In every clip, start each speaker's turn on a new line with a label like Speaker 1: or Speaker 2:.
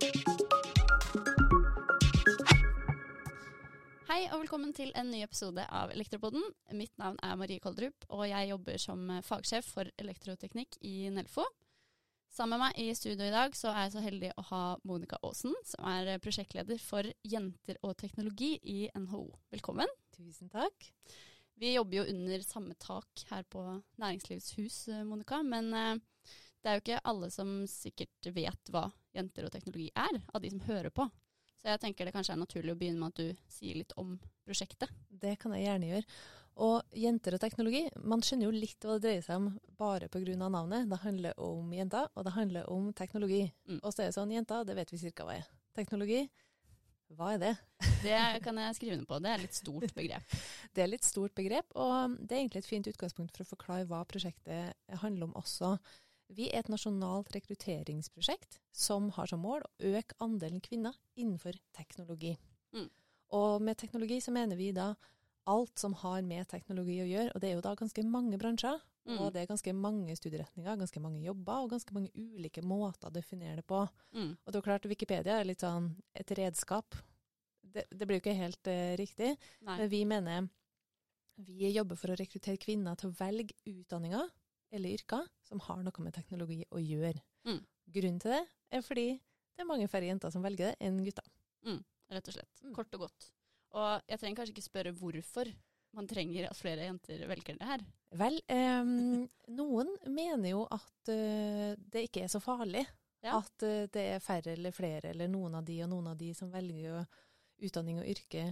Speaker 1: Hei og velkommen til en ny episode av Elektropoden. Mitt navn er Marie Koldrup, og jeg jobber som fagsjef for elektroteknikk i Nelfo. Sammen med meg i studio i dag så er jeg så heldig å ha Monica Aasen, som er prosjektleder for Jenter og teknologi i NHO. Velkommen.
Speaker 2: Tusen takk.
Speaker 1: Vi jobber jo under samme tak her på Næringslivets hus, Monica. Men eh, det er jo ikke alle som sikkert vet hva jenter og teknologi er, av de som hører på. Så jeg tenker det kanskje er naturlig å begynne med at du sier litt om prosjektet.
Speaker 2: Det kan jeg gjerne gjøre. Og jenter og teknologi, man skjønner jo litt hva det dreier seg om bare pga. navnet. Det handler om jenter, og det handler om teknologi.
Speaker 1: Mm.
Speaker 2: Og så er det sånn, jenter, det vet vi cirka hva er. Teknologi, hva er det?
Speaker 1: Det kan jeg skrive under på. Det er et litt stort begrep.
Speaker 2: Det er litt stort begrep, og det er egentlig et fint utgangspunkt for å forklare hva prosjektet handler om også. Vi er et nasjonalt rekrutteringsprosjekt som har som mål å øke andelen kvinner innenfor teknologi.
Speaker 1: Mm.
Speaker 2: Og med teknologi så mener vi da alt som har med teknologi å gjøre, og det er jo da ganske mange bransjer.
Speaker 1: Mm.
Speaker 2: Og det er ganske mange studieretninger, ganske mange jobber og ganske mange ulike måter å definere det på.
Speaker 1: Mm.
Speaker 2: Og det er klart Wikipedia er litt sånn et redskap. Det, det blir jo ikke helt uh, riktig,
Speaker 1: Nei.
Speaker 2: men vi mener vi jobber for å rekruttere kvinner til å velge utdanninger eller yrker som har noe med teknologi å gjøre.
Speaker 1: Mm.
Speaker 2: Grunnen til det er fordi det er mange færre jenter som velger det enn gutter.
Speaker 1: Rett og slett.
Speaker 2: Mm.
Speaker 1: Kort og godt. Og jeg trenger kanskje ikke spørre hvorfor man trenger at flere jenter velger det her.
Speaker 2: Vel, em, noen mener jo at eh, det ikke er så farlig.
Speaker 1: Ja.
Speaker 2: At eh, det er færre eller flere eller noen av de og noen av de som velger utdanning og yrke.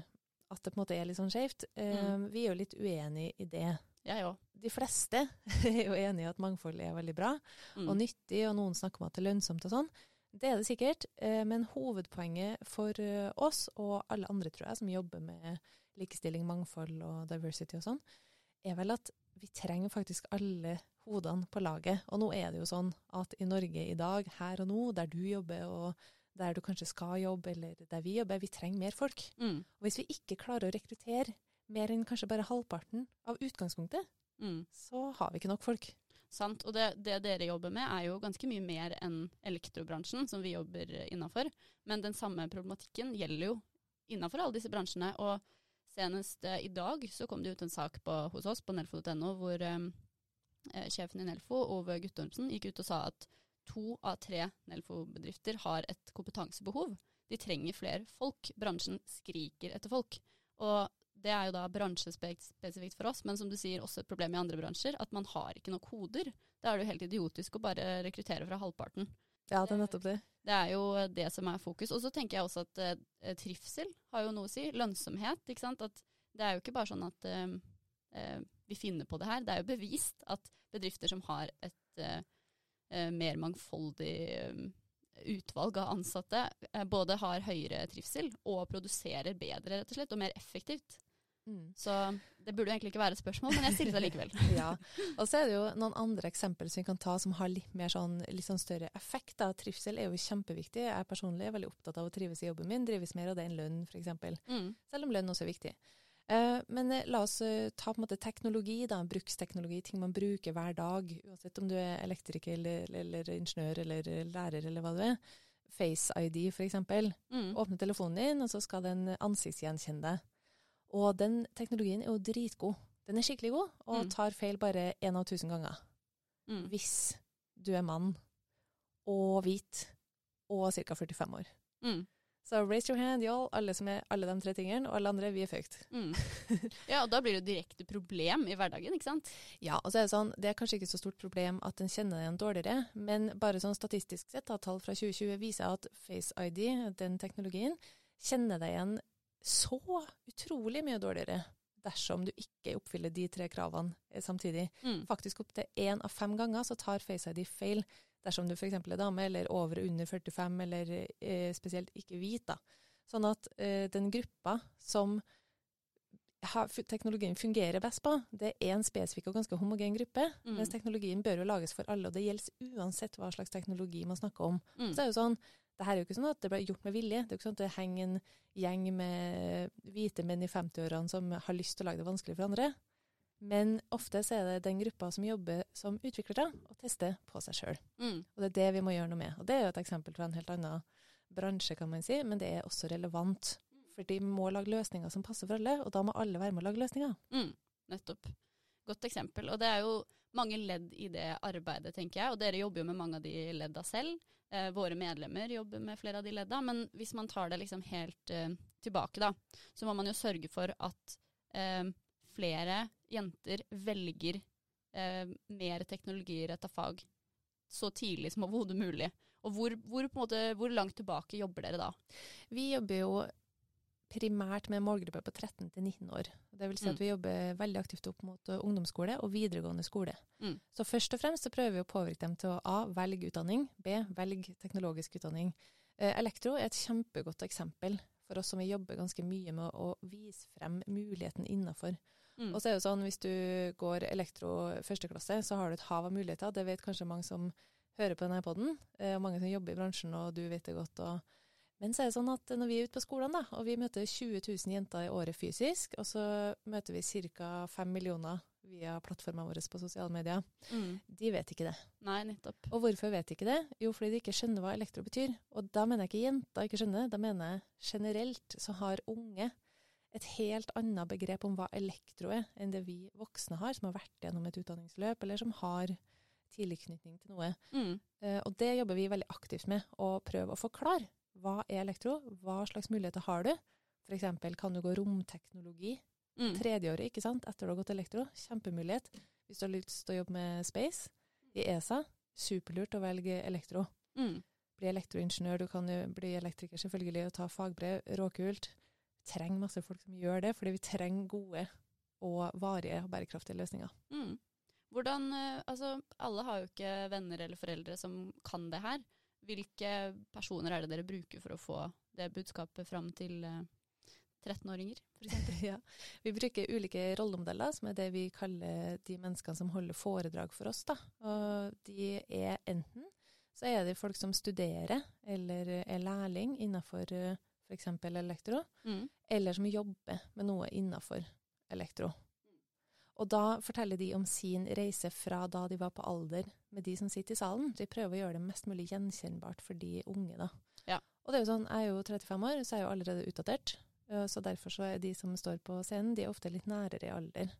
Speaker 2: At det på en måte er litt sånn skjevt. Em, Vi er jo litt uenig i det.
Speaker 1: Jeg òg.
Speaker 2: De fleste er jo enig i at mangfold er veldig bra
Speaker 1: Mm.
Speaker 2: og nyttig, og noen snakker om at det er lønnsomt og sånn. Det er det sikkert, eh, men hovedpoenget for eh, oss og alle andre, tror jeg, som jobber med likestilling, mangfold og diversity og sånn, er vel at vi trenger faktisk alle hodene på laget. Og nå er det jo sånn at i Norge i dag, her og nå, der du jobber og der du kanskje skal jobbe, eller der vi jobber, vi trenger mer folk.
Speaker 1: Mm.
Speaker 2: Og hvis vi ikke klarer å rekruttere mer enn kanskje bare halvparten av utgangspunktet,
Speaker 1: Mm.
Speaker 2: så har vi ikke nok folk.
Speaker 1: Sant. Og det, det dere jobber med er jo ganske mye mer enn elektrobransjen, som vi jobber innafor. Men den samme problematikken gjelder jo innafor alle disse bransjene. Og senest eh, i dag så kom det ut en sak på, hos oss på nelfo.no hvor eh, eh, sjefen i Nelfo, Ove Guttormsen, gikk ut og sa at to av tre Nelfo-bedrifter har et kompetansebehov. De trenger flere folk. Bransjen skriker etter folk. Og det er jo da bransjespesifikt for oss, men som du sier også et problem i andre bransjer, at man har ikke nok koder. Da er det jo helt idiotisk å bare rekruttere fra halvparten.
Speaker 2: Ja, det er nettopp det.
Speaker 1: Det er jo det som er fokus. Og så tenker jeg også at eh, trivsel har jo noe å si. Lønnsomhet, ikke sant. At det er jo ikke bare sånn at eh, eh, vi finner på det her. Det er jo bevist at bedrifter som har et eh, eh, mer mangfoldig eh, utvalg av ansatte, både har høyere trivsel og produserer bedre, rett og slett, og mer effektivt.
Speaker 2: Mm.
Speaker 1: Så det burde egentlig ikke være et spørsmål, men jeg stiller det likevel.
Speaker 2: Ja. Og så er det jo noen andre eksempel som vi kan ta som har litt mer sånn, litt sånn større effekt. Da. Trivsel er jo kjempeviktig. Jeg personlig er veldig opptatt av å trives i jobben min. Drives mer av det enn lønn, f.eks.
Speaker 1: Mm.
Speaker 2: Selv om lønn også er viktig. Eh, men eh, la oss eh, ta på en måte teknologi, da, bruksteknologi, ting man bruker hver dag. Uansett om du er elektriker eller, eller ingeniør eller lærer eller hva du er. Face ID, f.eks.
Speaker 1: Mm.
Speaker 2: Åpne telefonen din, og så skal den ansiktsgjenkjenne deg. Og den teknologien er jo dritgod. Den er skikkelig god, og
Speaker 1: Mm.
Speaker 2: tar feil bare én av tusen ganger.
Speaker 1: Mm.
Speaker 2: Hvis du er mann og hvit og ca. 45 år.
Speaker 1: Mm.
Speaker 2: Så raise your hand, y'all, alle som er alle de tre tingene, og alle andre, vi er fucked.
Speaker 1: Mm. Ja, og da blir det jo direkte problem i hverdagen, ikke sant?
Speaker 2: Ja, og så er det sånn, det er kanskje ikke så stort problem at en kjenner en dårligere, men bare sånn statistisk sett, da, tall fra 2020 viser at Face ID, den teknologien, kjenner deg igjen så utrolig mye dårligere dersom du ikke oppfyller de tre kravene eh, samtidig.
Speaker 1: Mm.
Speaker 2: Faktisk opp til én av fem ganger så tar Face ID feil dersom du f.eks. er dame, eller over og under 45, eller eh, spesielt ikke hvit. da. Sånn at eh, den gruppa som har, teknologien fungerer best på, det er en spesifikk og ganske homogen gruppe.
Speaker 1: Mm.
Speaker 2: Mens teknologien bør jo lages for alle, og det gjelder uansett hva slags teknologi man snakker om.
Speaker 1: Mm.
Speaker 2: Så det er jo sånn, det her er jo ikke sånn at det ble gjort med vilje. Det er jo ikke sånn at det henger en gjeng med hvite menn i 50-årene som har lyst til å lage det vanskelig for andre. Men ofte så er det den gruppa som jobber som utviklere og tester på seg sjøl.
Speaker 1: Mm.
Speaker 2: Og det er det vi må gjøre noe med. Og det er jo et eksempel fra en helt annen bransje, kan man si, men det er også relevant. For de må lage løsninger som passer for alle, og da må alle være med å lage løsninger.
Speaker 1: Mm, nettopp. Godt eksempel. Og det er jo mange ledd i det arbeidet, tenker jeg. Og dere jobber jo med mange av de ledda selv. Eh, våre medlemmer jobber med flere av de ledda. Men hvis man tar det liksom helt eh, tilbake, da, så må man jo sørge for at eh, flere jenter velger eh, mer teknologiretta fag så tidlig som overhodet mulig. Og hvor, hvor, måte, hvor langt tilbake jobber dere da?
Speaker 2: Vi jobber jo primært med en målgruppe på 13 til 19 år. Det vil si at
Speaker 1: Mm.
Speaker 2: vi jobber veldig aktivt opp mot uh, ungdomsskole og videregående skole.
Speaker 1: Mm.
Speaker 2: Så først og fremst så prøver vi å påvirke dem til å A. velge utdanning, B. velge teknologisk utdanning. Eh, elektro er et kjempegodt eksempel for oss som vi jobber ganske mye med å vise frem muligheten innafor.
Speaker 1: Mm.
Speaker 2: Og så er det jo sånn, hvis du går elektro første klasse, så har du et hav av muligheter. Det vet kanskje mange som hører på denne poden, eh, og mange som jobber i bransjen, og du vet det godt. Og men så er det sånn at når vi er ute på skolene, da, og vi møter 20 000 jenter i året fysisk, og så møter vi ca. 5 millioner via plattformene våre på sosiale medier,
Speaker 1: Mm.
Speaker 2: de vet ikke det.
Speaker 1: Nei, nettopp.
Speaker 2: Og hvorfor vet de ikke det? Jo, fordi de ikke skjønner hva elektro betyr. Og da mener jeg ikke jenter ikke skjønner det, da mener jeg generelt så har unge et helt annet begrep om hva elektro er, enn det vi voksne har, som har vært gjennom et utdanningsløp, eller som har tilknytning til noe.
Speaker 1: Mm.
Speaker 2: Uh, og det jobber vi veldig aktivt med, å prøve å forklare. Hva er elektro? Hva slags muligheter har du? F.eks. kan du gå romteknologi
Speaker 1: Mm.
Speaker 2: tredjeåret ikke sant? etter du har gått elektro. Kjempemulighet. Hvis du har lyst til å jobbe med space i ESA, superlurt å velge elektro.
Speaker 1: Mm.
Speaker 2: Bli elektroingeniør, du kan jo bli elektriker selvfølgelig og ta fagbrev. Råkult. Vi trenger masse folk som gjør det, fordi vi trenger gode og varige og bærekraftige løsninger.
Speaker 1: Mm. Hvordan, eh, altså Alle har jo ikke venner eller foreldre som kan det her. Hvilke personer er det dere bruker for å få det budskapet fram til eh, 13-åringer, f.eks.?
Speaker 2: Ja. Vi bruker ulike rollemodeller, som er det vi kaller de menneskene som holder foredrag for oss. Da. Og de er enten så er det folk som studerer eller er lærling innenfor f.eks. elektro,
Speaker 1: Mm.
Speaker 2: eller som jobber med noe innenfor elektro. Og da forteller de om sin reise fra da de var på alder med de som sitter i salen. De prøver å gjøre det mest mulig gjenkjennbart for de unge, da.
Speaker 1: Ja.
Speaker 2: Og det er jo sånn, jeg er jo 35 år, så jeg er jo allerede utdatert. Eh, Så derfor så er de som står på scenen, de er ofte litt nærere i alder.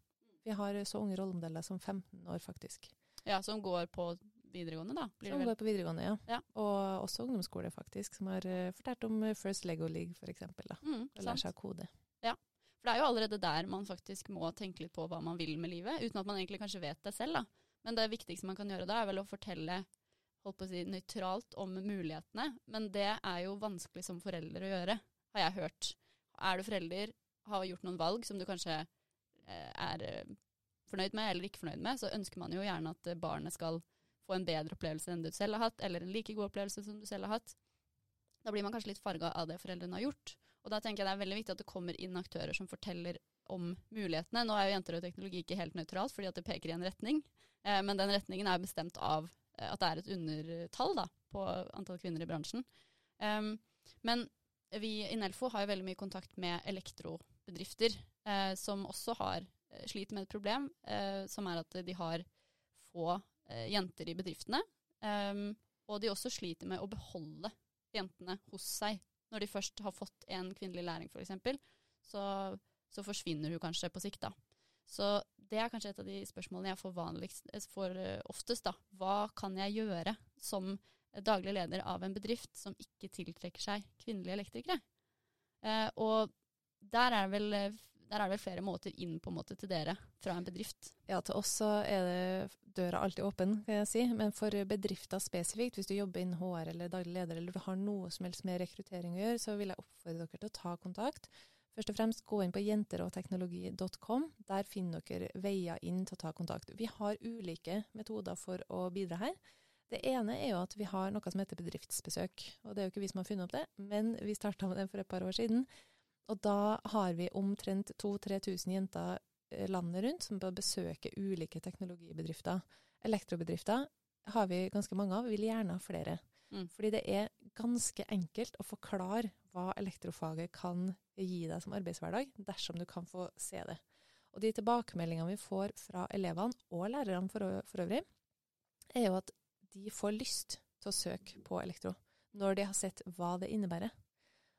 Speaker 2: Vi har så unge rollemodeller som 15 år, faktisk.
Speaker 1: Ja, som går på videregående, da. Blir
Speaker 2: Som går på videregående, ja.
Speaker 1: Ja.
Speaker 2: Og også ungdomsskole, faktisk, som har eh, fortalt om eh, First Lego League, for eksempel. Da.
Speaker 1: Mm,
Speaker 2: lærer seg å kode.
Speaker 1: For det er jo allerede der man faktisk må tenke litt på hva man vil med livet, uten at man egentlig kanskje vet det selv. da. Men det viktigste man kan gjøre da, er vel å fortelle holdt på å si, nøytralt om mulighetene. Men det er jo vanskelig som forelder å gjøre, har jeg hørt. Er du forelder, har gjort noen valg som du kanskje eh, er eh, fornøyd med eller ikke fornøyd med, så ønsker man jo gjerne at barnet skal få en bedre opplevelse enn du selv har hatt, eller en like god opplevelse som du selv har hatt. Da blir man kanskje litt farga av det foreldrene har gjort. Og da tenker jeg det er veldig viktig at det kommer inn aktører som forteller om mulighetene. Nå er jo jenter og teknologi ikke helt nøytralt, fordi at det peker i en retning. Eh, men den retningen er bestemt av eh, at det er et undertall da, på antall kvinner i bransjen. Um, men vi i Nelfo har jo veldig mye kontakt med elektrobedrifter, eh, som også har eh, sliter med et problem, eh, som er at de har få eh, jenter i bedriftene. Um, og de også sliter med å beholde jentene hos seg. Når de først har fått en kvinnelig læring, f.eks., så, så forsvinner hun kanskje på sikt. da. Så det er kanskje et av de spørsmålene jeg får, eh, får eh, oftest. da. Hva kan jeg gjøre som daglig leder av en bedrift som ikke tiltrekker seg kvinnelige elektrikere? Eh, og der er, det vel, eh, der er det vel flere måter inn på en måte til dere fra en bedrift.
Speaker 2: Ja, til oss så er det døra alltid åpen, kan jeg si. Men for bedrifter spesifikt, hvis du jobber innen HR eller daglig leder, eller du har noe som helst med rekruttering å gjøre, så vil jeg oppfordre dere til å ta kontakt. Først og fremst gå inn på jenterogteknologi.com. Der finner dere veier inn til å ta kontakt. Vi har ulike metoder for å bidra her. Det ene er jo at vi har noe som heter bedriftsbesøk. Og det er jo ikke vi som har funnet opp det, men vi starta med det for et par år siden. Og da har vi omtrent 2000-3000 jenter eh, landet rundt som bør besøke ulike teknologibedrifter. Elektrobedrifter har vi ganske mange av, vi vil gjerne ha flere.
Speaker 1: Mm.
Speaker 2: Fordi det er ganske enkelt å forklare hva elektrofaget kan gi deg som arbeidshverdag, dersom du kan få se det. Og de tilbakemeldingene vi får fra elevene, og lærerne for, for øvrig, er jo at de får lyst til å søke på elektro. når de har sett hva det innebærer.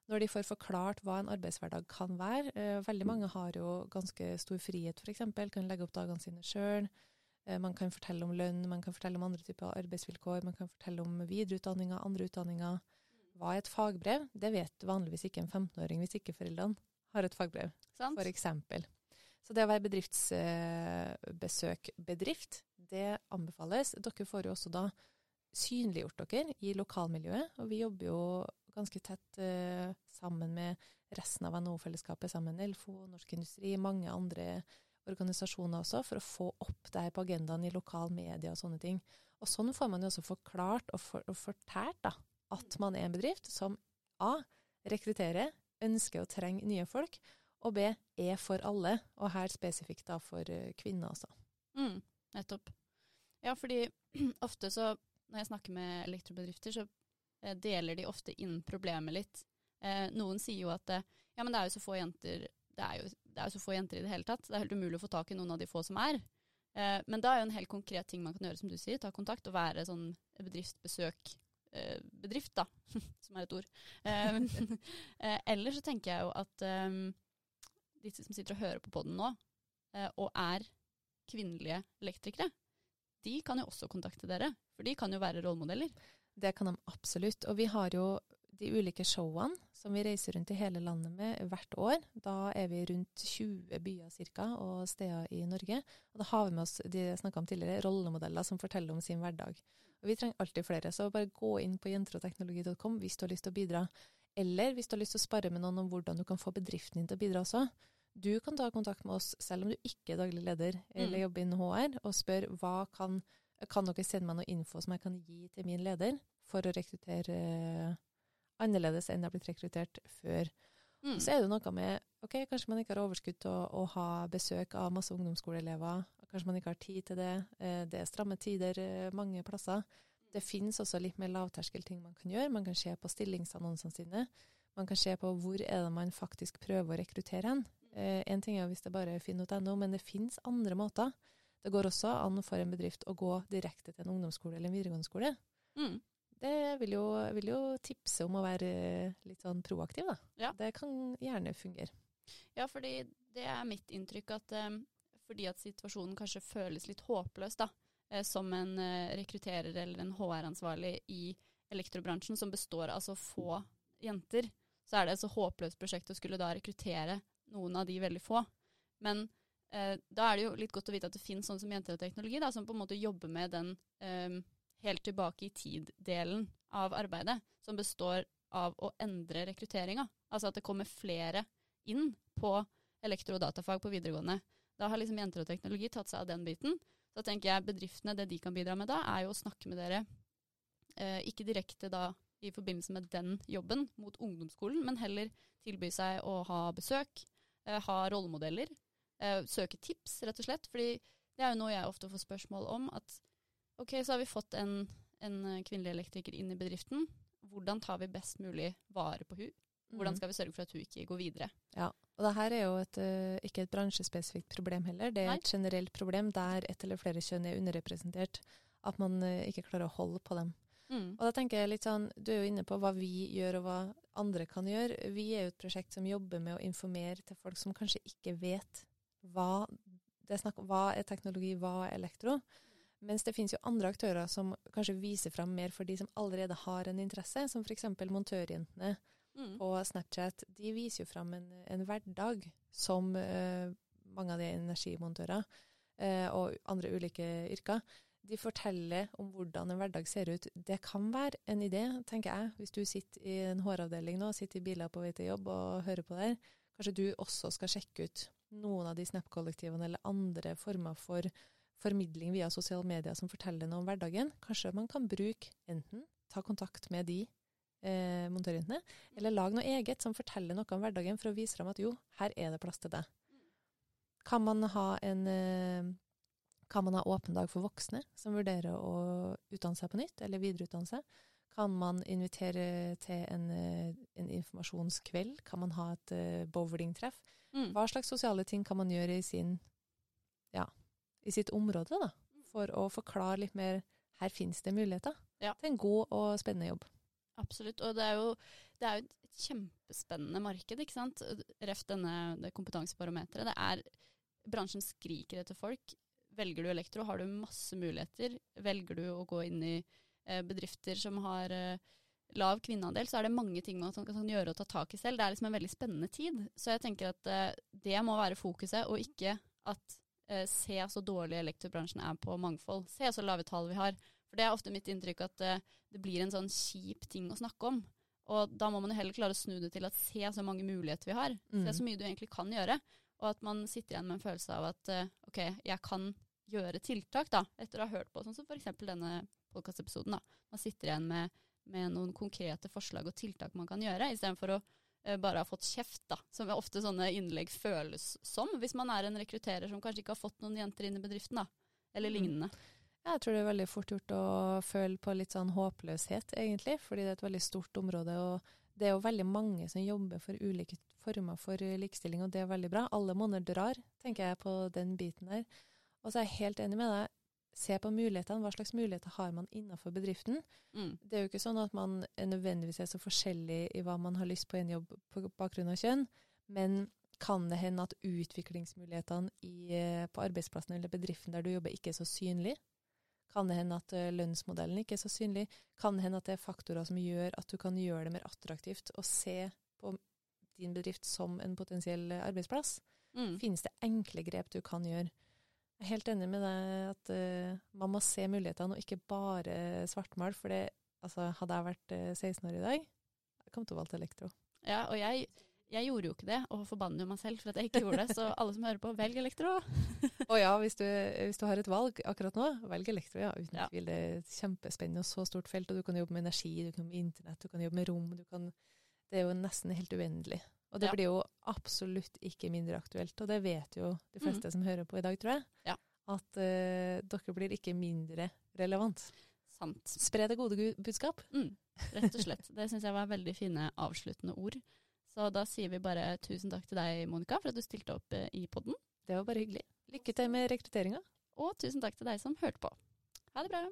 Speaker 2: Når de får forklart hva en arbeidshverdag kan være. Eh, veldig mange har jo ganske stor frihet, f.eks. Kan legge opp dagene sine sjøl. Eh, man kan fortelle om lønn, man kan fortelle om andre typer arbeidsvilkår, man kan fortelle om videreutdanninger, andre utdanninger. Hva er et fagbrev? Det vet vanligvis ikke en 15-åring hvis ikke foreldrene har et fagbrev, f.eks. Så det å være bedriftsbesøk-bedrift, det anbefales. Dere får jo også da synliggjort dere i lokalmiljøet, og vi jobber jo ganske tett uh, sammen med resten av NHO-fellesskapet, sammen med Elfo, Norsk Industri, mange andre organisasjoner også, for å få opp det her på agendaen i lokal media og sånne ting. Og sånn får man jo også forklart og, for, og fortært da, at man er en bedrift som A. rekrutterer, ønsker og trenger nye folk, og B. er for alle, og her spesifikt da for uh, kvinner også.
Speaker 1: Mm, nettopp. Ja, fordi ofte så, når jeg snakker med elektrobedrifter, så eh, deler de ofte inn problemet litt. Eh, noen sier jo at eh, ja, men det er jo så få jenter det er, jo, det er jo så få jenter i det hele tatt. Det er helt umulig å få tak i noen av de få som er. Eh, men da er jo en helt konkret ting man kan gjøre, som du sier, ta kontakt og være sånn bedriftsbesøk eh, bedrift, da, som er et ord. Eh, eh, eller så tenker jeg jo at de som sitter og hører på poden nå, eh, og er kvinnelige elektrikere, de kan jo også kontakte dere, for de kan jo være rollemodeller.
Speaker 2: Det kan de absolutt. Og vi har jo de ulike showene som vi reiser rundt i hele landet med hvert år. Da er vi rundt 20 byer cirka, og steder i Norge. Og da har vi med oss de jeg om tidligere, rollemodeller som forteller om sin hverdag. Og Vi trenger alltid flere, så bare gå inn på jenteroteknologi.com hvis du har lyst til å bidra. Eller hvis du har lyst til å spare med noen om hvordan du kan få bedriften din til å bidra også. Du kan ta kontakt med oss selv om du ikke er daglig leder eller
Speaker 1: Mm.
Speaker 2: jobber innen HR, og spør hva kan, kan dere sende meg noe info som jeg kan gi til min leder for å rekruttere eh, annerledes enn jeg har blitt rekruttert før.
Speaker 1: Mm.
Speaker 2: Så er det noe med ok, kanskje man ikke har overskudd til å, å ha besøk av masse ungdomsskoleelever. Kanskje man ikke har tid til det. Eh, det er stramme tider eh, mange plasser. Det finnes også litt mer lavterskelting man kan gjøre. Man kan se på stillingsannonsene sine. Man kan se på hvor er det man faktisk prøver å rekruttere hen. Én en ting er hvis det bare er finn.no, men det finnes andre måter. Det går også an for en bedrift å gå direkte til en ungdomsskole eller en videregående skole.
Speaker 1: Mm.
Speaker 2: Det vil jo, vil jo tipse om å være eh, litt sånn proaktiv, da.
Speaker 1: Ja.
Speaker 2: Det kan gjerne fungere.
Speaker 1: Ja, fordi det er mitt inntrykk at um, fordi at situasjonen kanskje føles litt håpløs, da, eh, som en eh, rekrutterer eller en HR-ansvarlig i elektrobransjen som består av så få jenter, så er det et så håpløst prosjekt å skulle da rekruttere noen av de veldig få. Men eh, da er det jo litt godt å vite at det finnes sånne som Jenter og teknologi, da, som på en måte jobber med den um, helt tilbake i tid-delen av arbeidet, som består av å endre rekrutteringa. Altså at det kommer flere inn på elektro- og datafag på videregående. Da har liksom jenter og teknologi tatt seg av den biten. Så tenker jeg bedriftene, det de kan bidra med da, er jo å snakke med dere, eh, ikke direkte da i forbindelse med den jobben mot ungdomsskolen, men heller tilby seg å ha besøk, eh, ha rollemodeller, eh, søke tips, rett og slett. Fordi det er jo noe jeg ofte får spørsmål om, at ok, så har vi fått en, en kvinnelig elektriker inn i bedriften. Hvordan tar vi best mulig vare på hun? Hvordan
Speaker 2: Mm.
Speaker 1: skal vi sørge for at hun ikke går videre?
Speaker 2: Ja, Og det her er jo et, eh, ikke et bransjespesifikt problem heller. Det er
Speaker 1: Nei.
Speaker 2: et generelt problem der ett eller flere kjønn er underrepresentert. At man eh, ikke klarer å holde på dem.
Speaker 1: Mm.
Speaker 2: Og da tenker jeg litt sånn, Du er jo inne på hva vi gjør og hva andre kan gjøre. Vi er jo et prosjekt som jobber med å informere til folk som kanskje ikke vet hva det er snakk om. Hva er teknologi, hva er elektro? Mens det finnes jo andre aktører som kanskje viser fram mer for de som allerede har en interesse, som f.eks. montørjentene
Speaker 1: Mm.
Speaker 2: på Snapchat. De viser jo fram en, en hverdag som uh, mange av de er energimontører uh, og andre ulike yrker. De forteller om hvordan en hverdag ser ut. Det kan være en idé, tenker jeg, hvis du sitter i en HR-avdeling nå, sitter i biler på vei til jobb og hører på der. Kanskje du også skal sjekke ut noen av de Snap-kollektivene eller andre former for formidling via sosiale medier som forteller noe om hverdagen. Kanskje man kan bruke enten ta kontakt med de eh, montørjentene, eller lag noe eget som forteller noe om hverdagen for å vise fram at jo, her er det plass til det. Kan man ha en eh, kan man ha åpen dag for voksne som vurderer å utdanne seg på nytt, eller videreutdanne seg? Kan man invitere til en, eh, en informasjonskveld? Kan man ha et eh, bowlingtreff?
Speaker 1: Mm.
Speaker 2: Hva slags sosiale ting kan man gjøre i, sin, ja, i sitt område, da? For å forklare litt mer her finnes det muligheter
Speaker 1: Ja.
Speaker 2: til en god og spennende jobb.
Speaker 1: Absolutt. Og det er jo, det er jo et kjempespennende marked, ikke sant. Ref denne det kompetansebarometeret. Det er Bransjen skriker etter folk. Velger du elektro, har du masse muligheter. Velger du å gå inn i bedrifter som har eh, lav kvinneandel, så er det mange ting man kan, gjøre og ta tak i selv. Det er liksom en veldig spennende tid. Så jeg tenker at eh, det må være fokuset, og ikke at eh, se så dårlig elektrobransjen er på mangfold. Se så lave tall vi har. For det er ofte mitt inntrykk at det blir en sånn kjip ting å snakke om. Og da må man jo heller klare å snu det til at se så mange muligheter vi har. Mm. Se så mye du egentlig kan gjøre. Og at man sitter igjen med en følelse av at ok, jeg kan gjøre tiltak, da, etter å ha hørt på sånn som f.eks. denne podkastepisoden. Man sitter igjen med, med, noen konkrete forslag og tiltak man kan gjøre, istedenfor å uh, bare ha fått kjeft, da, som ofte sånne innlegg føles som, hvis man er en rekrutterer som kanskje ikke har fått noen jenter inn i bedriften, da, eller mm. lignende.
Speaker 2: Jeg tror det er veldig fort gjort å føle på litt sånn håpløshet, egentlig, fordi det er et veldig stort område. og det er jo veldig mange som jobber for ulike former for likestilling, og det er veldig bra. Alle måneder drar, tenker jeg på den biten der. Og så er jeg helt enig med deg. Se på mulighetene. Hva slags muligheter har man innenfor bedriften? Mm. Det er jo ikke sånn at man er nødvendigvis er så forskjellig i hva man har lyst på i en jobb på bakgrunn av kjønn, men kan det hende at utviklingsmulighetene i, eh, på arbeidsplassen eller bedriften der du jobber, ikke er så synlig? Kan det hende at eh, lønnsmodellen ikke er så synlig? Kan det hende at det er faktorer som gjør at du kan gjøre det mer attraktivt å se på din bedrift som en potensiell eh, arbeidsplass? Mm. Finnes det enkle grep du kan gjøre? Jeg er helt enig med deg at uh, man må se mulighetene, og ikke bare svartmale. For det, altså, hadde jeg vært uh, 16 år i dag, jeg kom til å valge elektro.
Speaker 1: Ja, og jeg jeg gjorde jo ikke det, og forbanner jo meg selv for at jeg ikke gjorde det. Så alle som hører på, velg elektro.
Speaker 2: og ja, hvis du, hvis du, har et valg akkurat nå, velg elektro. ja, Uten ja. tvil. Det er kjempespennende og så stort felt. Og du kan jobbe med energi, du kan jobbe med internett, du kan jobbe med rom. Kan, det er jo nesten helt uendelig. Og det ja. blir jo absolutt ikke mindre aktuelt. Og det vet jo de fleste mm. som hører på i dag, tror jeg.
Speaker 1: Ja.
Speaker 2: At uh, dere blir ikke mindre relevant.
Speaker 1: Sant.
Speaker 2: Spre det gode budskap.
Speaker 1: Mm. Rett og slett. Det syns jeg var veldig fine avsluttende ord. Så da sier vi bare tusen takk til deg, Monica, for at du stilte opp eh, i podden.
Speaker 2: Det var bare hyggelig. Lykke til med rekrutteringa.
Speaker 1: Og tusen takk til deg som hørte på. Ha det bra.